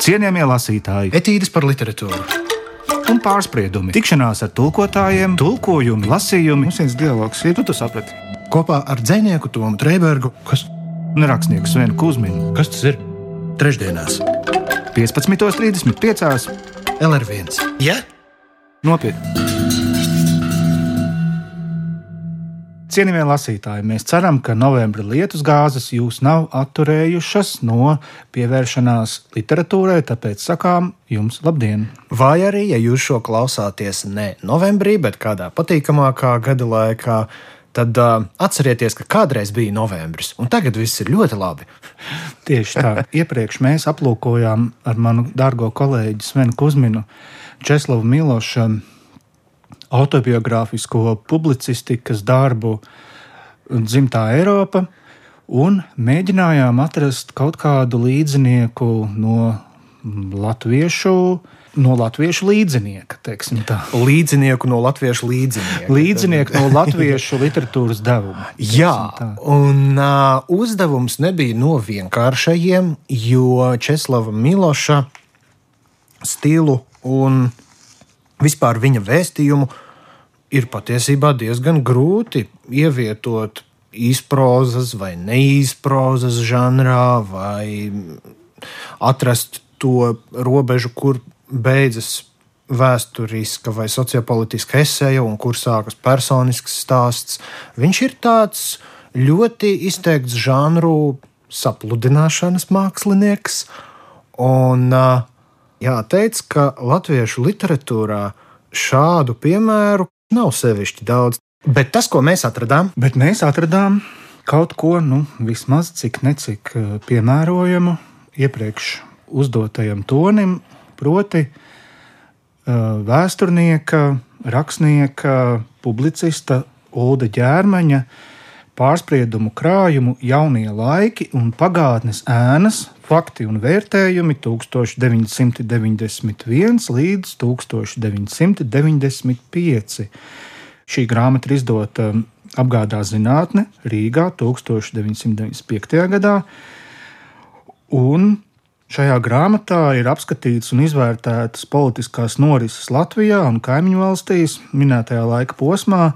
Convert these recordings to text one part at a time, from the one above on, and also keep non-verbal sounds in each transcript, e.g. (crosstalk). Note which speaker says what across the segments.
Speaker 1: Cienījamie lasītāji,
Speaker 2: etīdes par literatūru
Speaker 1: un pārspriedumi, tikšanās ar tulkotājiem, tulkojumi, lasījumi,
Speaker 2: Mums viens dialogs ir
Speaker 1: tu to saprati.
Speaker 2: kopā ar dzinieku Tomu Trēbergu, kas,
Speaker 1: Un rakstnieku Svenu Kusminu
Speaker 2: kas tas ir trešdienās.
Speaker 1: 15.35.
Speaker 2: LR1. Ja?
Speaker 1: Nopietni! Cienījamie lasītāji, mēs ceram, ka novembra lietus gāzes jūs nav atturējušas no pievēršanās literatūrai, tāpēc sakām jums labdien!
Speaker 2: Vai arī, ja jūs šo klausāties ne novembrī, bet kādā patīkamākā gada laikā, tad uh, atcerieties, ka kādreiz bija novembris, un tagad viss ir ļoti labi. (laughs)
Speaker 1: Tieši tā, iepriekš mēs aplūkojām ar manu dārgo kolēģi Svenu Kusminu, Česlavu Milošu autobiogrāfisko publicistikas darbu Dzimtā Eiropa, un mēģinājām atrast kaut kādu līdzinieku no latviešu, no latviešu līdzinieka, teiksim tā.
Speaker 2: Līdzinieku no latviešu līdzinieka.
Speaker 1: Līdzinieku no (laughs) latviešu literatūras devuma.
Speaker 2: Jā,
Speaker 1: tā.
Speaker 2: un uh, uzdevums nebija no vienkāršajiem, jo Česlava Miloša stilu un vispār viņa vēstījumu ir patiesībā diezgan grūti ievietot izprozas vai neizprozas žanrā, vai atrast to robežu, kur beidzas vēsturiska vai sociopolitiska esēja un kur sākas personisks stāsts. Viņš ir tāds ļoti izteikts žanru sapludināšanas mākslinieks. Un ā, jāteic, ka latviešu literatūrā šādu piemēru nav sevišķi daudz. Bet tas, ko mēs atradām,
Speaker 1: Bet mēs atradām kaut ko, nu, vismaz cik necik eh, piemērojamu iepriekš uzdotajam tonim, proti, eh, vēsturnieka, rakstnieka, publicista Ulda Ģērmaņa pārspriedumu krājumu jaunie laiki un pagātnes ēnas, fakti un vērtējumi 1991 līdz 1995. Šī grāmata ir izdota apgādā zinātne Rīgā 1995. gadā. Un šajā grāmatā ir apskatīts un izvērtētas politiskās norises Latvijā un kaimiņu valstīs minētajā laika posmā,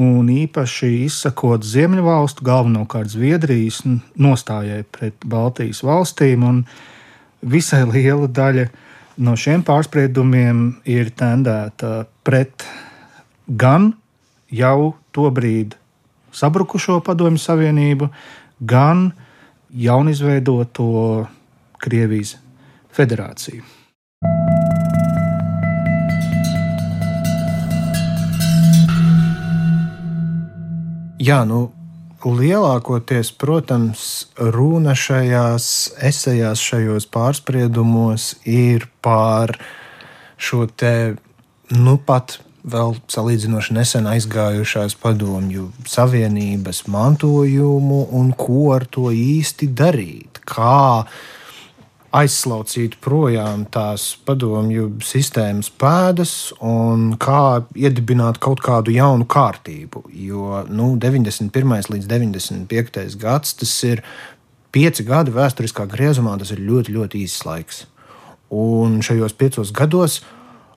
Speaker 1: un īpaši izsakot Ziemeļvalstu, galvenokārt Zviedrijas nostājai pret Baltijas valstīm. un Visai liela daļa no šiem pārspriedumiem ir tendēta pret gan jau tobrīd sabrukušo Padomju Savienību, gan jaunizveidoto Krievijas federāciju.
Speaker 2: Jā, nu, lielākoties, protams, runa šajās esejās, šajos pārspriedumos ir par šo te, nu, pat vēl salīdzinoši nesen aizgājušās padomju savienības mantojumu un ko ar to īsti darīt. Kā aizslaucīt projām tās padomju sistēmas pēdas un kā iedibināt kaut kādu jaunu kārtību. Jo nu, 91. līdz 95. gads tas ir pieci gadi vēsturiskā griezumā, tas ir ļoti, ļoti īss laiks. Un šajos piecos gados,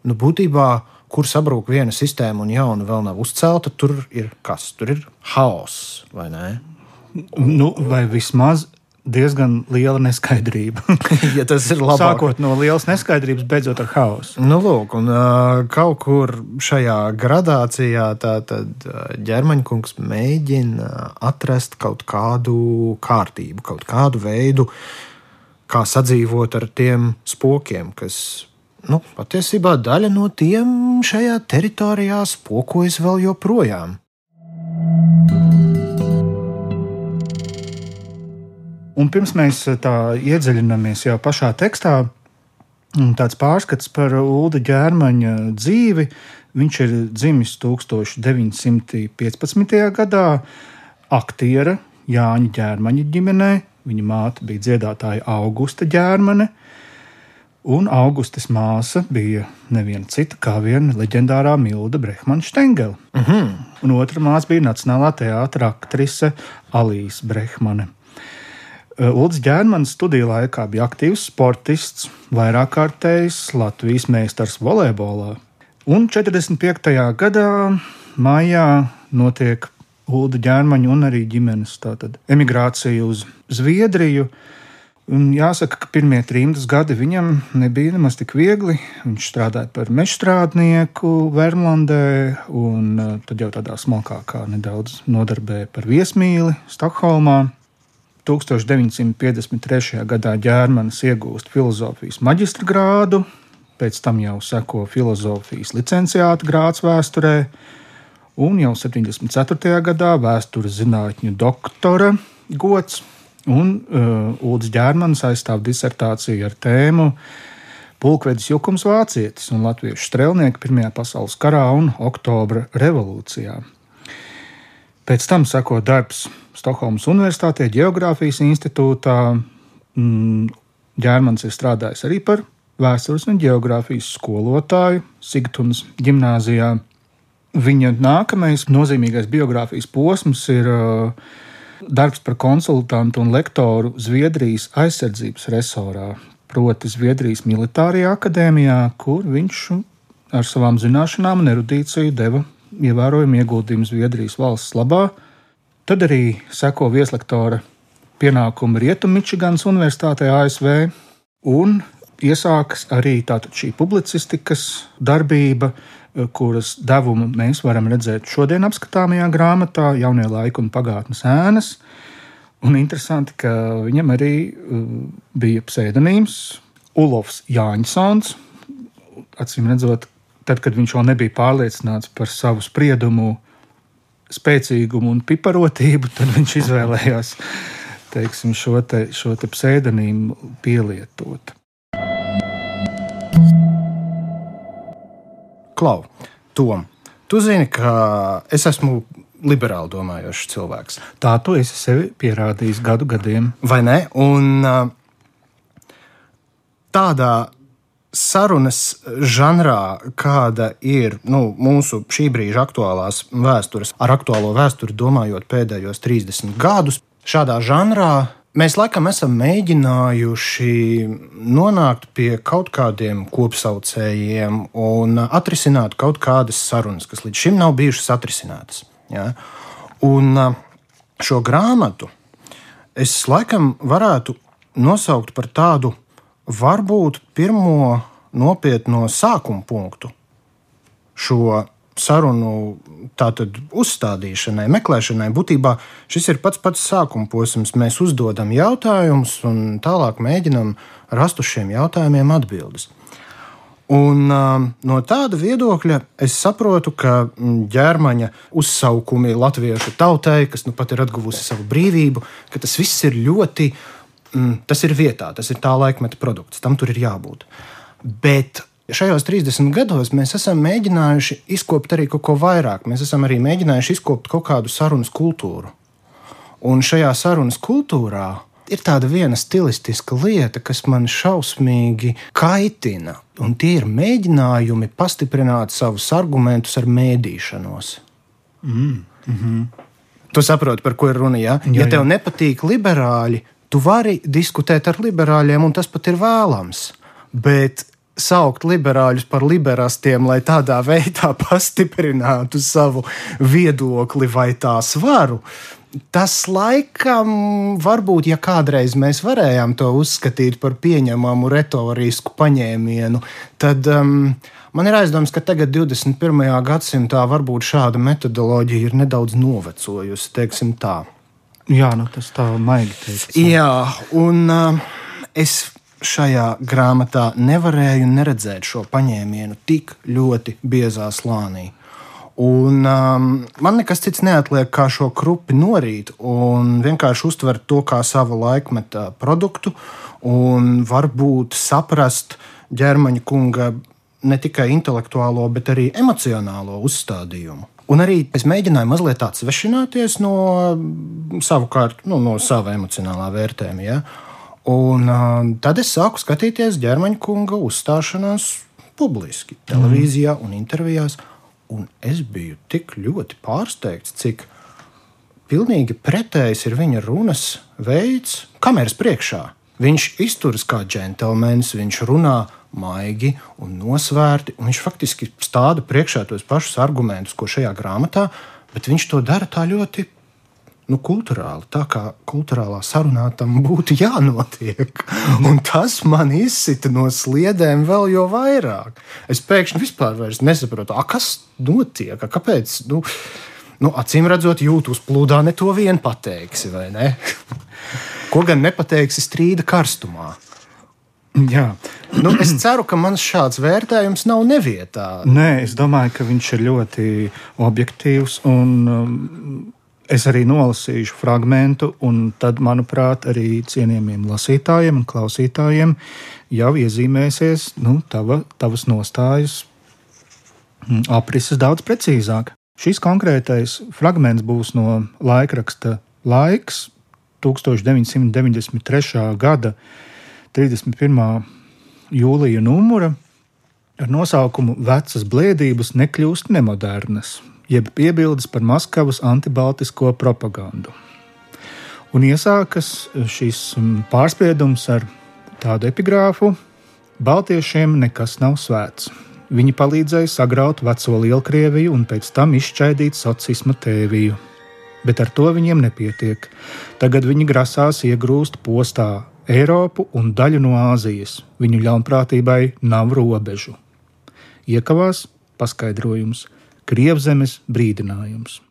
Speaker 2: nu, būtībā, kur sabrūk viena sistēma un jauna vēl nav uzcelta, tur ir kas? Tur ir haoss, vai ne?
Speaker 1: Nu, vai vismaz diezgan liela neskaidrība. (laughs)
Speaker 2: ja tas ir labāk.
Speaker 1: Sākot no lielas neskaidrības, beidzot ar haosu.
Speaker 2: Nu, lūk, un uh, kaut kur šajā gradācijā tātad ģermaņkungs mēģina atrast kaut kādu kārtību, kaut kādu veidu, kā sadzīvot ar tiem spokiem, kas nu, patiesībā daļa no tiem šajā teritorijā spokojas vēl joprojām.
Speaker 1: Un pirms mēs tā iedziļināmies jau pašā tekstā, tāds pārskats par Ulu ģērmaņa dzīvi. Viņš ir dzimis 1915. gadā, aktiera Jāņa ģērmaņa ģimenē. Viņa māte bija dziedātāja Augusta ģērmane, un Augustas māsa bija neviena cita kā viena leģendārā Milda Brehmana Stengela.
Speaker 2: Uh -huh.
Speaker 1: Un otra māsa bija Nacionālā teātris aktrise Alīs Brehmane. Ulrichs Ģērmans studiju laikā bija aktīvs sportists, vairāk kārtējs Latvijas meistars volejbolā. Un 45. gadā maijā notiek Ulda ģērmaņa un arī ģimenes tātad, emigrācija uz Zviedriju. Un jāsaka, ka pirmie trījus gadi viņam nebija nemaz tik viegli. Viņš strādāja par mežstrādnieku Vermlandē, un uh, tad jau tādā smalkākā nedaudz nodarbēja par viesmīli Stokholmā. 1953. gadā ģērmanis iegūst filozofijas maģistra grādu, pēc tam jau seko filozofijas licenciāta grāds vēsturē, un jau 74. gadā vēstures zinātņu doktora gods, un uh, Ulrichs Ģērmans aizstāv disertāciju ar tēmu Pulkvedis Jukums Vācietis un Latviešu strēlnieki Pirmajā pasaules karā un Oktobra revolūcijā. Pēc tam seko darbs Stokholmas Universitātē, Geogrāfijas institūtā. Mm, Ģērmans ir strādājis arī par vēstures un geogrāfijas skolotāju Sigtunas gimnājā. Viņa nākamais nozīmīgais biogrāfijas posms ir uh, darbs par konsultantu un lektoru Zviedrijas aizsardzības resorā, proti Zviedrijas militārajā akadēmijā, kur viņš ar savām zināšanām un erudīciju deva ievērojumu ieguldījumu Zviedrijas valsts labā. Tad arī seko vieslektora pienākumu Rietummičigānas Universitātē ASV un iesākas arī šī publicistikas darbība, kuras devumu mēs varam redzēt šodien apskatāmajā grāmatā, Jaunie laiki un pagātnes ēnas. Un interesanti, ka viņam arī uh, bija pseidonīms Ulofs Jāņsons. Acīm redzot, tad, kad viņš vēl nebija pārliecināts par savu spriedumu, spēcīgumu un piparotību, tad viņš (laughs) izvēlējās teiksim, šo, te, šo te pseidonīmu pielietot.
Speaker 2: Klau, Tom, tu zini, ka es esmu liberāli domājošs cilvēks.
Speaker 1: Tā tu esi sevi pierādījis gadu gadiem.
Speaker 2: Vai ne? Un tādā sarunas žanrā, kāda ir nu, mūsu šī brīža aktuālās vēstures, ar aktuālo vēsturi domājot pēdējos 30 gadus, šādā žanrā Mēs laikam esam mēģinājuši nonākt pie kaut kādiem kopsaucējiem un atrisināt kaut kādas sarunas, kas līdz šim nav bijušas atrisinātas. Ja? Un šo grāmatu es laikam varētu nosaukt par tādu varbūt pirmo nopietno sākuma punktu šo sarunu tātad, uzstādīšanai, meklēšanai. Būtībā šis ir pats pats sākuma posms. Mēs uzdodam jautājumus un tālāk mēģinam rast uz šiem jautājumiem atbildes. Un, uh, no tāda viedokļa es saprotu, ka ģermaņa uzsaukumi latviešu tautai, kas nu pat ir atguvusi savu brīvību, ka tas viss ir ļoti, mm, tas ir vietā, tas ir tā laikmeta produkts, tam tur ir jābūt. Bet Šajos 30 gados mēs esam mēģinājuši izkopt arī kaut ko vairāk. Mēs esam arī mēģinājuši izkopt kaut kādu sarunas kultūru. Un šajā sarunas kultūrā ir tāda viena stilistiska lieta, kas man šausmīgi kaitina. Un tie ir mēģinājumi pastiprināt savus argumentus ar mēdīšanos. Mm. Mm -hmm. Tu saproti, par ko ir runa. Ja, jā, ja tev jā. nepatīk liberāļi, tu vari diskutēt ar liberāļiem, un tas pat ir vēlams. Bet saukt liberāļus par liberālistiem, lai tādā veidā (laughs) pastiprinātu savu viedokli vai tā svaru. Tas laikam, varbūt, ja kādreiz mēs varējām to uzskatīt par pieņemamu retorisku paņēmienu, tad um, man ir aizdoms, ka tagad, 21. gadsimtā, varbūt šāda metodoloģija ir nedaudz novecojusi, teiksim tā.
Speaker 1: Jā, nu tas tā maigi teikt.
Speaker 2: Jā, un uh, es šajā grāmatā nevarēju neredzēt šo paņēmienu tik ļoti biezā slānī. Un, um, man nekas cits neatliek, kā šo krupi norīt un vienkārši uztvert to kā savu laikmeta produktu, un varbūt saprast ģermaņa kunga ne tikai intelektuālo, bet arī emocionālo uzstādījumu. Un arī es mēģināju mazliet atsvešināties no savukārt nu, no sava emocionālā vērtējuma. Ja? Un uh, tad es sāku skatīties ģermaņa kunga uzstāšanās publiski, televīzijā un intervijās. Un es biju tik ļoti pārsteigts, cik pilnīgi pretējs ir viņa runas veids, kameras priekšā. Viņš izturas kā džentlmenis, viņš runā maigi un nosvērti, un viņš faktiski stāda priekšā tos pašus argumentus, ko šajā grāmatā, bet viņš to dara tā ļoti nu, kultūrāli, tā kā kultūrālā sarunā tam būtu (laughs) jānotiek. Un tas man izsita no sliedēm vēl jo vairāk. Es pēkšņi vispār nesaprotu, a, kas notiek, a, kāpēc. Nu, nu, acīm redzot, jūtu uzplūdā ne to vien pateiksi, vai ne? (laughs) Ko gan nepateiksi strīda karstumā.
Speaker 1: Jā.
Speaker 2: Nu, es ceru, ka mans šāds vērtējums nav nevietā.
Speaker 1: Nē, es domāju, ka viņš ir ļoti objektīvs un um, Es arī nolasīšu fragment, un tad, manuprāt, arī cienījamiem lasītājiem un klausītājiem jau iezīmēsies nu, tava, tavas nostājas mm, aprises daudz precīzāk. Šis konkrētais fragments būs no laikraksta Laiks 1993. gada 31. jūlija numura ar nosaukumu Vecas blēdības nekļūst nemodernas jeb piebildes par Maskavas antibaltisko propagandu. Un iesākas šis pārspriedums ar tādu epigrāfu: Baltiešiem nekas nav svēts. Viņi palīdzēja sagraut veco Lielkrieviju un pēc tam izšķaidīt sociālisma tēviju. Bet ar to viņiem nepietiek. Tagad viņi grasās iegrūst postā Eiropu un daļu no Āzijas. Viņu ļaunprātībai nav robežu. Iekavās paskaidrojums. Krievzemes brīdinājums.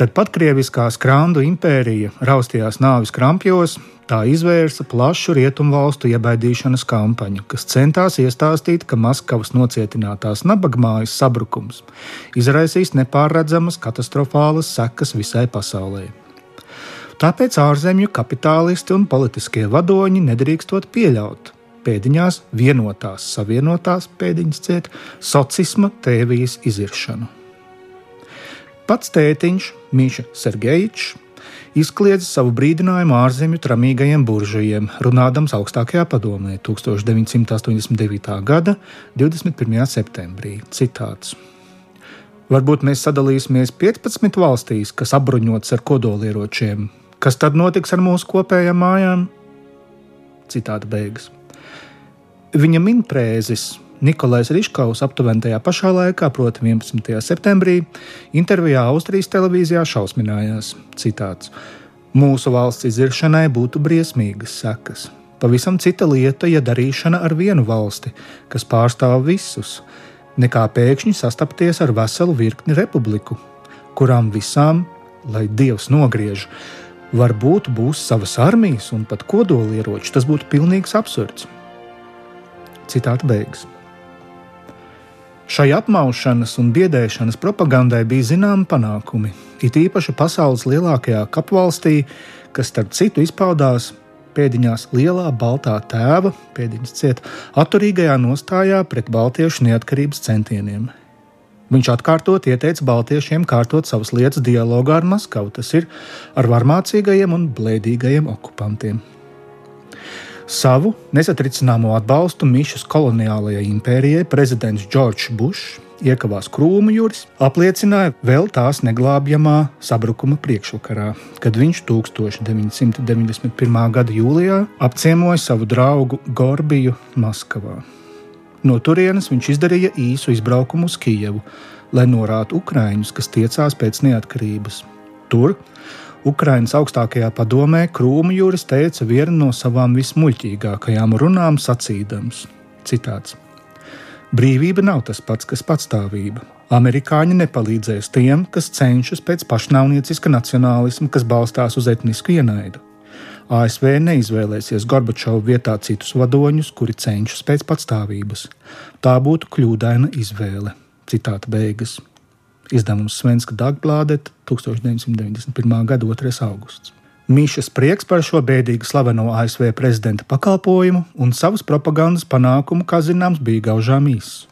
Speaker 1: Kad patkrieviskā skrandu impērija raustījās nāvis krampjos, tā izvērsa plašu rietumu valstu iebaidīšanas kampaņu, kas centās iestāstīt, ka Maskavas nocietinātās nabagmājas sabrukums izraisīs nepārredzamas katastrofālas sekas visai pasaulē. Tāpēc ārzemju kapitālisti un politiskie vadoņi nedrīkstot pieļaut pēdiņās vienotās, savienotās pēdiņas ciet socisma tēvijas iziršanu. Pats tētiņš, Mīša Sergejičs, izkliedza savu brīdinājumu ārzemju tramīgajiem buržujiem, runādams augstākajā padomē 1989. gada 21. septembrī. Citāts. Varbūt mēs sadalīsimies 15 valstīs, kas apbruņotas ar kodolieročiem. Kas tad notiks ar mūsu kopējām mājām? Citāta beigas. Viņa minprēzis Nikolais Riškaus aptuveni tajā pašā laikā, proti, 11. septembrī, intervijā Austrijas televīzijā šausminājās: citāts, Mūsu valsts iziršanai būtu briesmīgas sekas. Pavisam cita lieta, ja darīšana ar vienu valsti, kas pārstāv visus, nekā pēkšņi sastapties ar veselu virkni republiku, kurām visām, lai Dievs nogriež, varbūt būs savas armijas un pat kodolieroči. Tas būtu pilnīgs absurds. Citāta beigas. Šai apmaušanas un biedēšanas propagandai bija zināmi panākumi, it īpaši pasaules lielākajā kapvalstī, kas starp citu izpaudās pēdiņās lielā baltā tēva, pēdiņas ciet, atturīgajā nostājā pret baltiešu neatkarības centieniem. Viņš atkārtot ieteica baltiešiem kārtot savas lietas dialogā ar Maskavu, tas ir ar varmācīgajiem un blēdīgajiem okupantiem. Savu nesatricināmo atbalstu Mišas koloniālajai impērijai prezidents Džordžs Bušs iekavās krūmu jūras, apliecināja vēl tās neglābjamā sabrukuma priekšvakarā, kad viņš 1991. gada jūlijā apciemoja savu draugu Gorbiju Maskavā. No turienes viņš izdarīja īsu izbraukumu uz Kijevu, lai norātu Ukrāņus, kas tiecās pēc neatkarības. Tur Ukrainas augstākajā padomē Krūmu jūras teica vienu no savām vismuļķīgākajām runām, sacīdams: citāts, Brīvība nav tas pats, kas patstāvība. Amerikāņi nepalīdzēs tiem, kas cenšas pēc pašnāvnieciska nacionālisma, kas balstās uz etnisku ienaidu. ASV neizvēlēsies Gorbačovu vietā citus vadoņus, kuri cenšas pēc patstāvības. Tā būtu kļūdaina izvēle. Citāta beigas izdevums Svenska Dagblādet 1991. gada 2. augusts. Mīšas prieks par šo bēdīgi slaveno ASV prezidenta pakalpojumu un savas propagandas panākumu, kā zināms, bija gaužām īss.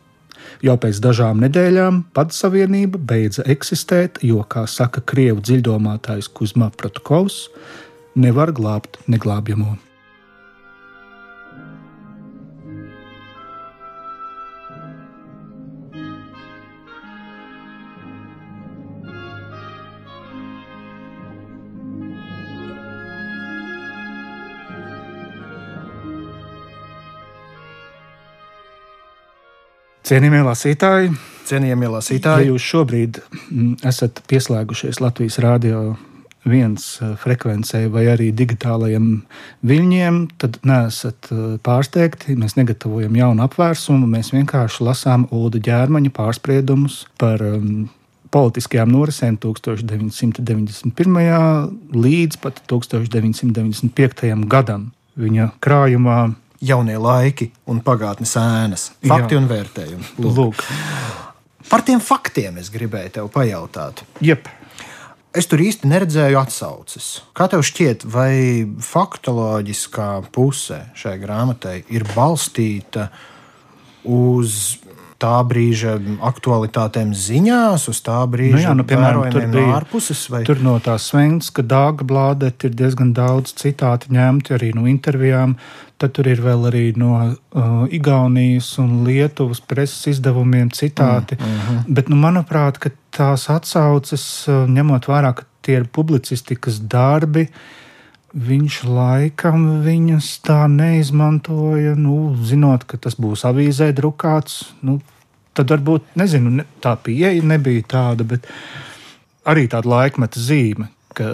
Speaker 1: Jau pēc dažām nedēļām pats savienība beidza eksistēt, jo, kā saka krievu dziļdomātājs Kuzma Protkovs, nevar glābt neglābjamo. Cienījamie lasītāji,
Speaker 2: Cienījamie
Speaker 1: ja
Speaker 2: lasītāji,
Speaker 1: jūs šobrīd mm, esat pieslēgušies Latvijas Rādio viens eh, frekvencei vai arī digitālajiem viļņiem, tad neesat eh, pārsteigti. Mēs negatavojam jaunu apvērsumu, mēs vienkārši lasām Ulu ģērmaņa pārspriedumus par um, politiskajām norisēm 1991. līdz pat 1995. gadam. Viņa krājumā
Speaker 2: jaunie laiki un pagātnes ēnas, fakti
Speaker 1: Jā.
Speaker 2: un vērtējumi. Lūk.
Speaker 1: Lūk,
Speaker 2: Par tiem faktiem es gribēju tev pajautāt.
Speaker 1: jep,
Speaker 2: Es tur īsti neredzēju atsauces. Kā tev šķiet, vai faktoloģiskā puse šai grāmatai ir balstīta uz tā brīža aktualitātēm ziņās, uz tā brīža
Speaker 1: Nu jā, nu, piemēram, tur bija-
Speaker 2: no ārpuses? Vai?
Speaker 1: Tur no tā svēns, ka dāga blādēt ir diezgan daudz citāti ņemti arī no intervijām. Tad tur ir vēl arī no uh, Igaunijas un Lietuvas preses izdevumiem citāti. Mm, mm -hmm. Bet, nu, manuprāt, ka tās atsauces, uh, ņemot vērā, ka tie ir publicistikas darbi, viņš laikam viņas tā neizmantoja. Nu, zinot, ka tas būs avīzē drukāts, nu, tad varbūt nezinu, ne, tā pieeja nebija tāda. Bet, arī tāda laikmeta zīme, ka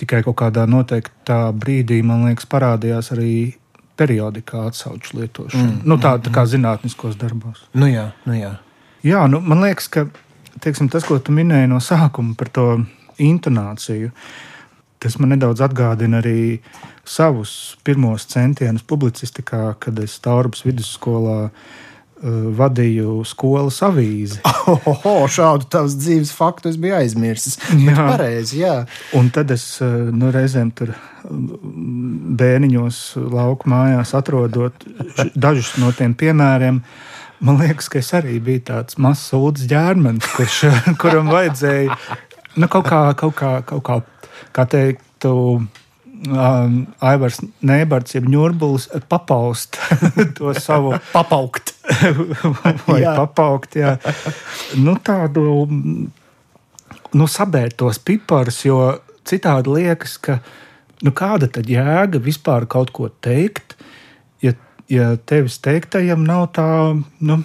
Speaker 1: tikai kaut kādā noteiktā brīdī, man liekas, parādījās arī periodikā atsauču lietošana. Mm, nu, tā, tā kā zinātniskos darbos.
Speaker 2: Nu jā, nu jā.
Speaker 1: Jā, nu, man liekas, ka teiksim, tas, ko tu minēji no sākuma par to intonāciju, tas man nedaudz atgādina arī savus pirmos centienus publicistikā, kad es Taurubas vidusskolā uh, vadīju skolas avīzi. (laughs)
Speaker 2: Oho, šādu tavas dzīves faktu es biju aizmirsis. Jā, pareizi. Jā.
Speaker 1: Un tad es eh, nu, reizēm tur mm, bērniņos, lauku mājās atrodot dažus no tiem piemēriem. Man liekas, ka es arī biju tāds mazs sūdzes ģērmenis, kurš, (laughs) kuram vajadzēja nu, kaut kā, kaut kā, kaut kā, kā teikt, um, Aivars Nēbards, jeb ņurbulis, papaust (laughs) to savu
Speaker 2: Papaukt. (laughs)
Speaker 1: vai
Speaker 2: Jā.
Speaker 1: papaukt. Jā. Nu, tādu nu, sabērt tos piparus, jo citādi liekas, ka nu, kāda tad jēga vispār kaut ko teikt, ja, ja tevis teiktajam nav tā, nu,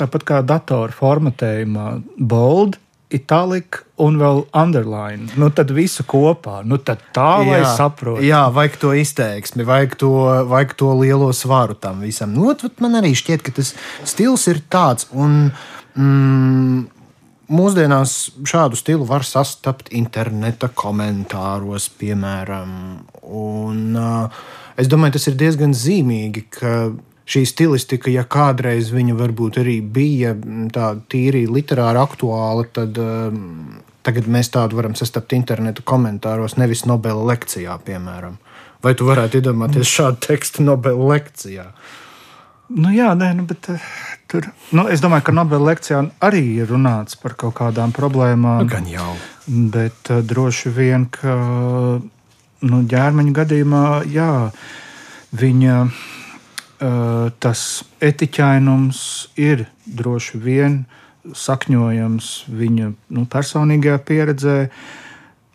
Speaker 1: tāpat kā datora formatējumā, bold. Itālika un vēl underline. Nu, tad visu kopā. Nu, tad tā, lai saprotu.
Speaker 2: jā, vajag to izteiksmi, vajag to, vajag to lielo svaru tam visam. Nu, ot, man arī šķiet, ka tas stils ir tāds. Un, mm, Mūsdienās šādu stilu var sastapt interneta komentāros, piemēram. Un, uh, es domāju, tas ir diezgan zīmīgi, ka šī stilistika, ja kādreiz viņa varbūt arī bija mm, tā tīri literāri aktuāla, tad um, tagad mēs tādu varam sastapt internetu komentāros, nevis Nobela lekcijā, piemēram. Vai tu varētu iedomāties šādu tekstu Nobela lekcijā?
Speaker 1: Nu, jā, nē, nu, bet uh, tur. Nu, es domāju, ka Nobela lekcijā arī ir runāts par kaut kādām problēmām.
Speaker 2: Gan jau.
Speaker 1: Bet uh, droši vien, ka nu, ģērmeņa gadījumā, jā, viņa uh, tas etiķainums ir droši vien sakņojams viņa nu, personīgajā pieredzē,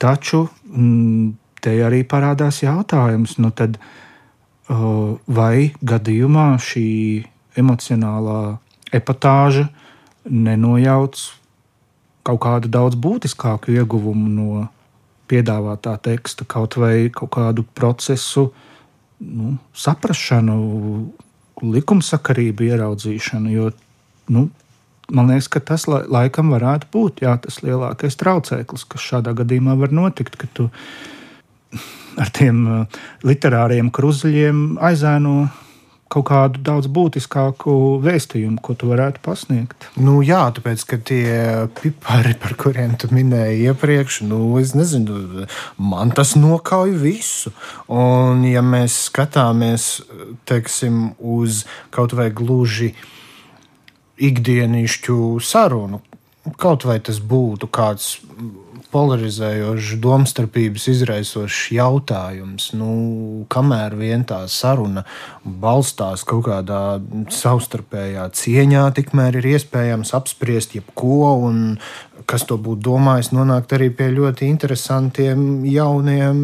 Speaker 1: taču mm, te arī parādās jautājums, nu tad, uh, vai gadījumā šī emocionālā epatāža nenojauc kaut kādu daudz būtiskāku ieguvumu no piedāvātā teksta, kaut vai kaut kādu procesu nu, saprāšanu, likumsakarību ieraudzīšanu. Jo, nu, man liekas, ka tas la- laikam varētu būt jā, tas lielākais traucēklis, kas šādā gadījumā var notikt. Tu ar tiem uh, literāriem kruzuļiem aizēno kaut kādu daudz būtiskāku vēstījumu, ko tu varētu pasniegt.
Speaker 2: Nu, jā, tāpēc, ka tie pipari, par kuriem tu minēji iepriekš, nu, es nezinu, man tas nokauj visu. Un, ja mēs skatāmies teiksim, uz kaut vai gluži ikdienišķu sarunu, kaut vai tas būtu kāds polarizējošs, domstarpības izraisošs jautājums. Nu, kamēr vien tā saruna balstās kaut kādā savstarpējā cieņā, tikmēr ir iespējams apspriest jebko un kas to būtu domājis, nonākt arī pie ļoti interesantiem jauniem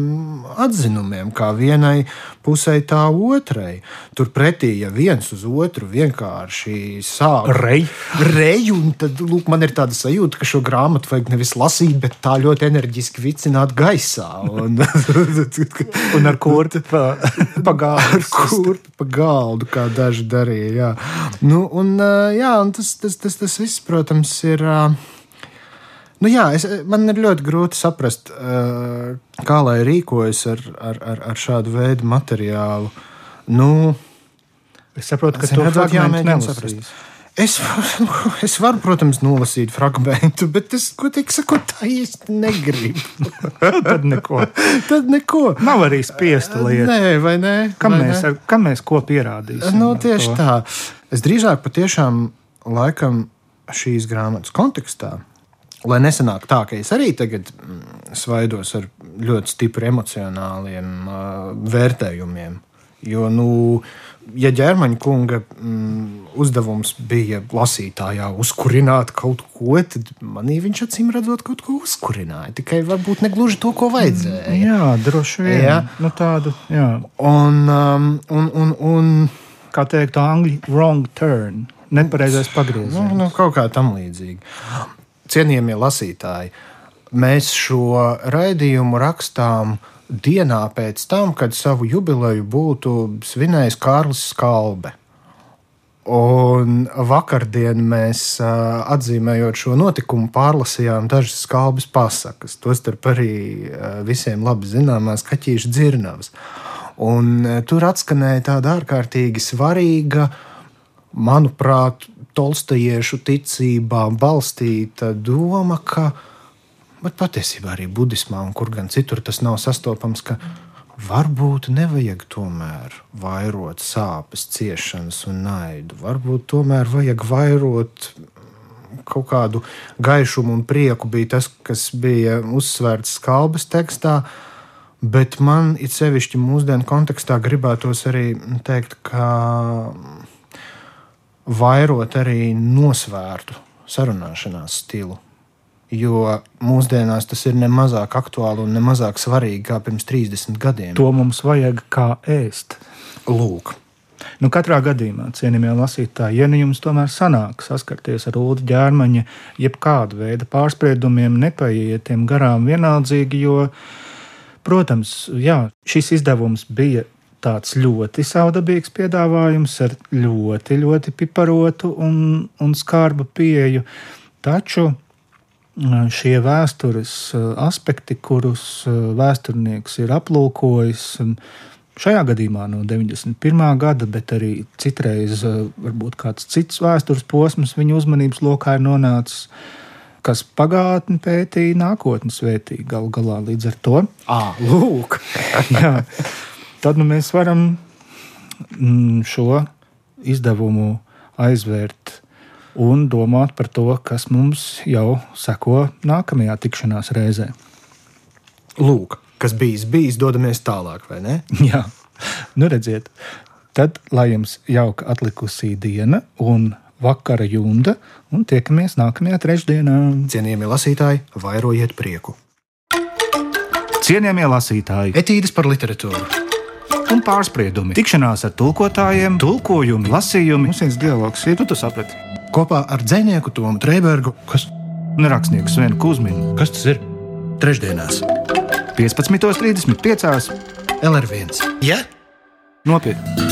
Speaker 2: atzinumiem, kā vienai pusē, tā otrai. Turpretī, ja viens uz otru vienkārši sāk
Speaker 1: Rej.
Speaker 2: reju, tad lūk, man ir tāda sajūta, ka šo grāmatu vajag nevis lasīt, bet tā ļoti enerģiski vicināt gaisā. Un, (laughs)
Speaker 1: Un ar kurpi pa, (laughs) pa
Speaker 2: ar
Speaker 1: gālu.
Speaker 2: kurpi pa galdu, kā daži darīja. Jā, nu, un, jā, un tas, tas, tas, tas viss, protams, ir. ā, Nu jā, es, man ir ļoti grūti saprast, ā, kā lai rīkojas ar, ar, ar, ar šādu veidu materiālu. Nu,
Speaker 1: Es saprotu, ka
Speaker 2: redzot,
Speaker 1: fragment
Speaker 2: jāmēģina
Speaker 1: nelasīs.
Speaker 2: es, (laughs) es varu, protams, nolasīt fragment, bet es, ko tik sakot, tā īsti negribu. (laughs)
Speaker 1: Tad neko. (laughs)
Speaker 2: Tad neko.
Speaker 1: Nav arī spiesta lieta.
Speaker 2: Nē, vai ne?
Speaker 1: Kam
Speaker 2: Vai
Speaker 1: mēs,
Speaker 2: ne?
Speaker 1: ar, kam mēs ko pierādīsim?
Speaker 2: Nu, tieši
Speaker 1: to?
Speaker 2: tā. Es drīzāk patiešām laikam šīs grāmatas kontekstā, lai nesanāk tā, ka es arī tagad mm, svaidos ar ļoti stipri emocionāliem uh, vērtējumiem. Jo, nu, ja ģermaņa kunga mm, uzdevums bija lasītājā uzkurināt kaut ko, tad manī viņš acīm redzot kaut ko uzkurināja. Tikai varbūt ne gluži to, ko vajadzēja.
Speaker 1: Jā, droši vien.
Speaker 2: Jā.
Speaker 1: Nu, tādu, jā.
Speaker 2: Un, um, un, un, un
Speaker 1: Kā teikt, angļu wrong turn. Nepareizais
Speaker 2: Nu,
Speaker 1: pagrieziens.
Speaker 2: nu, kaut kā tam līdzīga. Cienījamie lasītāji, mēs šo raidījumu rakstām dienā pēc tam, kad savu jubileju būtu svinējis Kārlis Skalbe. Un vakardien mēs, atzīmējot šo notikumu, pārlasījām dažas skalbas pasakas. Tostarp arī visiem labi zināmās kaķīšu dzirnavas. Un tur atskanēja tāda ārkārtīgi svarīga, manuprāt, tolstājiešu ticībā balstīta doma, ka patiesībā arī budismā, un kur gan citur tas nav sastopams, ka varbūt nevajag tomēr vairot sāpes, ciešanas un naidu. Varbūt tomēr vajag vairot kaut kādu gaišumu un prieku, bija tas, kas bija uzsvērts skalbas tekstā. Bet man it sevišķi mūsdienu kontekstā gribētos arī teikt, ka vairot arī nosvērtu sarunāšanās stilu. Jo mūsdienās tas ir ne mazāk aktuāli un ne mazāk svarīgi kā pirms 30 gadiem.
Speaker 1: To mums vajag kā ēst.
Speaker 2: Lūk,
Speaker 1: Nu, katrā gadījumā, cienījamie lasītāji, ja nu jums tomēr sanāk saskarties ar ūdens ģērmaņa, jebkāda veida pārspriedumiem, nepaiet tiem garām vienaldzīgi, jo, protams, jā, šis izdevums bija tāds ļoti savdabīgs piedāvājums ar ļoti, ļoti piparotu un, un skarbu pieeju. Taču šie vēstures aspekti, kurus vēsturnieks ir aplūkojis, šajā gadījumā no 91. gada, bet arī citreiz varbūt kāds cits vēstures posms viņa uzmanības lokā ir nonācis, kas pagātni pētīja, nākotni svētīja gal galā līdz ar to.
Speaker 2: à, lūk.
Speaker 1: Jā, (laughs) tad nu, mēs varam mm, šo izdevumu aizvērt un domāt par to, kas mums jau seko nākamajā tikšanās reizē.
Speaker 2: lūk, kas bijis, bijis, dodamies tālāk, vai ne? (laughs)
Speaker 1: Jā, nu redziet, tad lai jums jauka atlikusī diena un vakara junda, un tiekamies nākamajā trešdienā.
Speaker 2: Cienījamie lasītāji, vairojiet prieku.
Speaker 1: Cienījamie lasītāji!
Speaker 2: Etīdes par literatūru.
Speaker 1: Un pārspriedumi. Tikšanās ar tulkotājiem, tulkojumi, lasījumi. Mums viens dialogs ir, tu to saprati.
Speaker 2: Kopā ar dzinieku Tomu Trēbergu, kas,
Speaker 1: Un rakstnieku Svenu Kusminu.
Speaker 2: kas tas ir? Trešdienās,
Speaker 1: 15.35.
Speaker 2: LR1. Ja?
Speaker 1: Nopietni!